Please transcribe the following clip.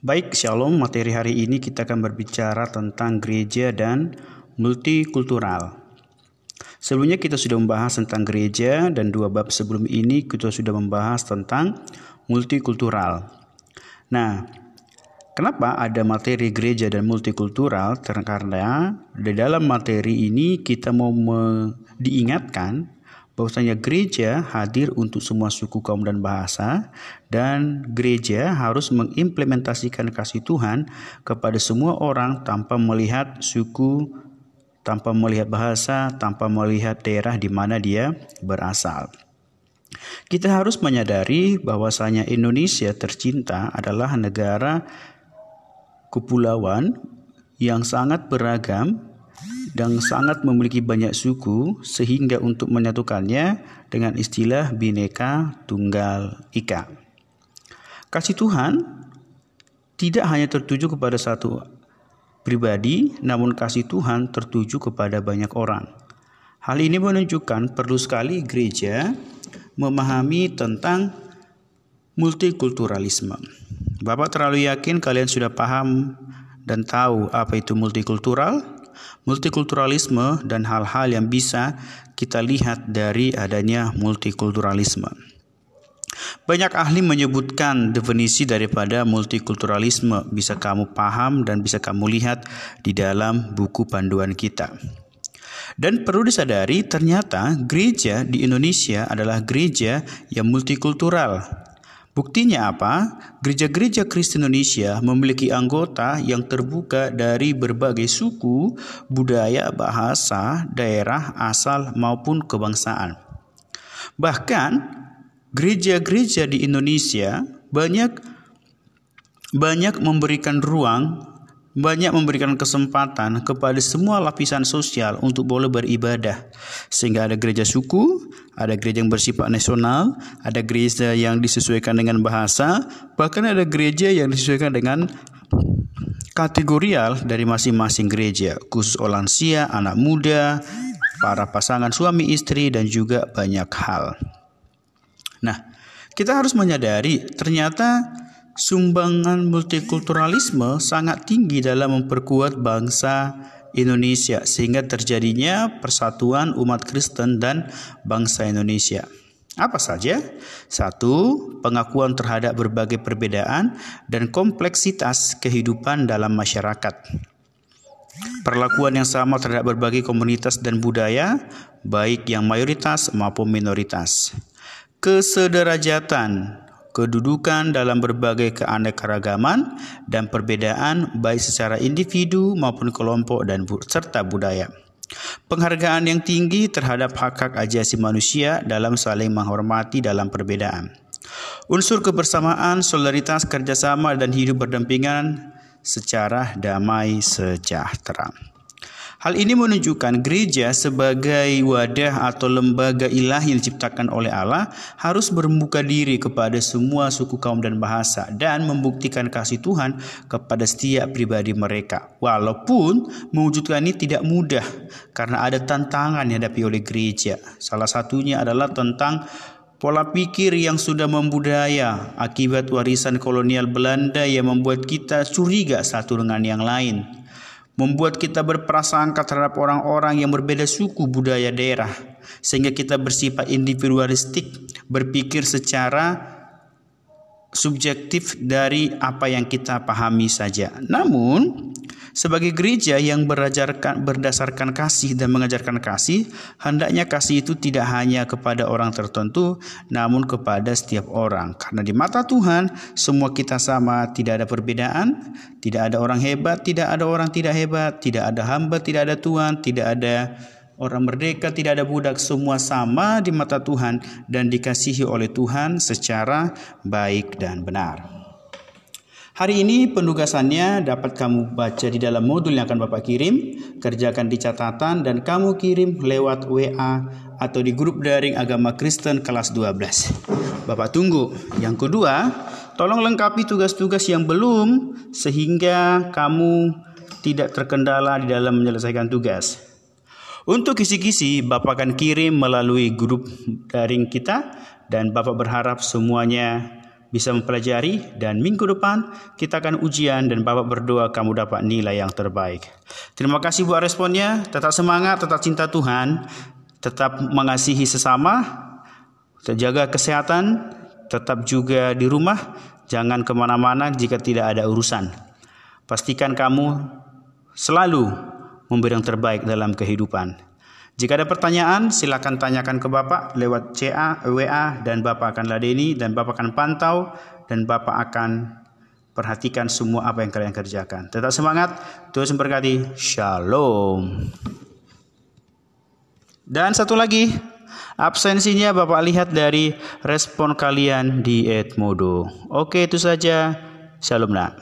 Baik, Shalom. Materi hari ini kita akan berbicara tentang gereja dan multikultural. Sebelumnya kita sudah membahas tentang gereja dan dua bab sebelum ini kita sudah membahas tentang multikultural. Nah, kenapa ada materi gereja dan multikultural? Karena di dalam materi ini kita mau diingatkan bahwasanya gereja hadir untuk semua suku kaum dan bahasa dan gereja harus mengimplementasikan kasih Tuhan kepada semua orang tanpa melihat suku, tanpa melihat bahasa, tanpa melihat daerah di mana dia berasal. Kita harus menyadari bahwasanya Indonesia tercinta adalah negara kepulauan yang sangat beragam dan sangat memiliki banyak suku sehingga untuk menyatukannya dengan istilah bineka tunggal ika. Kasih Tuhan tidak hanya tertuju kepada satu pribadi, namun kasih Tuhan tertuju kepada banyak orang. Hal ini menunjukkan perlu sekali gereja memahami tentang multikulturalisme. Bapak terlalu yakin kalian sudah paham dan tahu apa itu multikultural? Multikulturalisme dan hal-hal yang bisa kita lihat dari adanya multikulturalisme. Banyak ahli menyebutkan definisi daripada multikulturalisme bisa kamu paham dan bisa kamu lihat di dalam buku panduan kita. Dan perlu disadari ternyata gereja di Indonesia adalah gereja yang multikultural Buktinya apa? Gereja-gereja Kristen Indonesia memiliki anggota yang terbuka dari berbagai suku, budaya, bahasa, daerah, asal maupun kebangsaan. Bahkan gereja-gereja di Indonesia banyak banyak memberikan ruang banyak memberikan kesempatan kepada semua lapisan sosial untuk boleh beribadah. Sehingga ada gereja suku, ada gereja yang bersifat nasional, ada gereja yang disesuaikan dengan bahasa, bahkan ada gereja yang disesuaikan dengan kategorial dari masing-masing gereja, khusus lansia, anak muda, para pasangan suami istri dan juga banyak hal. Nah, kita harus menyadari ternyata sumbangan multikulturalisme sangat tinggi dalam memperkuat bangsa Indonesia sehingga terjadinya persatuan umat Kristen dan bangsa Indonesia. Apa saja? Satu, pengakuan terhadap berbagai perbedaan dan kompleksitas kehidupan dalam masyarakat. Perlakuan yang sama terhadap berbagai komunitas dan budaya, baik yang mayoritas maupun minoritas. Kesederajatan kedudukan dalam berbagai keanekaragaman dan perbedaan baik secara individu maupun kelompok dan serta budaya. Penghargaan yang tinggi terhadap hak-hak ajasi manusia dalam saling menghormati dalam perbedaan. Unsur kebersamaan, solidaritas, kerjasama, dan hidup berdampingan secara damai sejahtera. Hal ini menunjukkan gereja sebagai wadah atau lembaga ilahi yang diciptakan oleh Allah harus bermuka diri kepada semua suku kaum dan bahasa dan membuktikan kasih Tuhan kepada setiap pribadi mereka. Walaupun mewujudkan ini tidak mudah karena ada tantangan yang dihadapi oleh gereja. Salah satunya adalah tentang pola pikir yang sudah membudaya akibat warisan kolonial Belanda yang membuat kita curiga satu dengan yang lain membuat kita berprasangka terhadap orang-orang yang berbeda suku budaya daerah sehingga kita bersifat individualistik berpikir secara subjektif dari apa yang kita pahami saja. Namun, sebagai gereja yang berajarkan berdasarkan kasih dan mengajarkan kasih, hendaknya kasih itu tidak hanya kepada orang tertentu, namun kepada setiap orang. Karena di mata Tuhan, semua kita sama, tidak ada perbedaan, tidak ada orang hebat, tidak ada orang tidak hebat, tidak ada hamba, tidak ada tuan, tidak ada Orang merdeka tidak ada budak, semua sama di mata Tuhan dan dikasihi oleh Tuhan secara baik dan benar. Hari ini penugasannya dapat kamu baca di dalam modul yang akan Bapak kirim, kerjakan di catatan dan kamu kirim lewat WA atau di grup daring agama Kristen kelas 12. Bapak tunggu. Yang kedua, tolong lengkapi tugas-tugas yang belum sehingga kamu tidak terkendala di dalam menyelesaikan tugas. Untuk kisi-kisi Bapak akan kirim melalui grup daring kita dan Bapak berharap semuanya bisa mempelajari dan minggu depan kita akan ujian dan Bapak berdoa kamu dapat nilai yang terbaik. Terima kasih buat responnya. Tetap semangat, tetap cinta Tuhan, tetap mengasihi sesama, terjaga kesehatan, tetap juga di rumah, jangan ke mana-mana jika tidak ada urusan. Pastikan kamu selalu memberi yang terbaik dalam kehidupan. Jika ada pertanyaan, silakan tanyakan ke Bapak lewat CA, WA, dan Bapak akan ladeni, dan Bapak akan pantau, dan Bapak akan perhatikan semua apa yang kalian kerjakan. Tetap semangat, Tuhan memberkati. Shalom. Dan satu lagi, absensinya Bapak lihat dari respon kalian di Edmodo. Oke, itu saja. Shalom nak.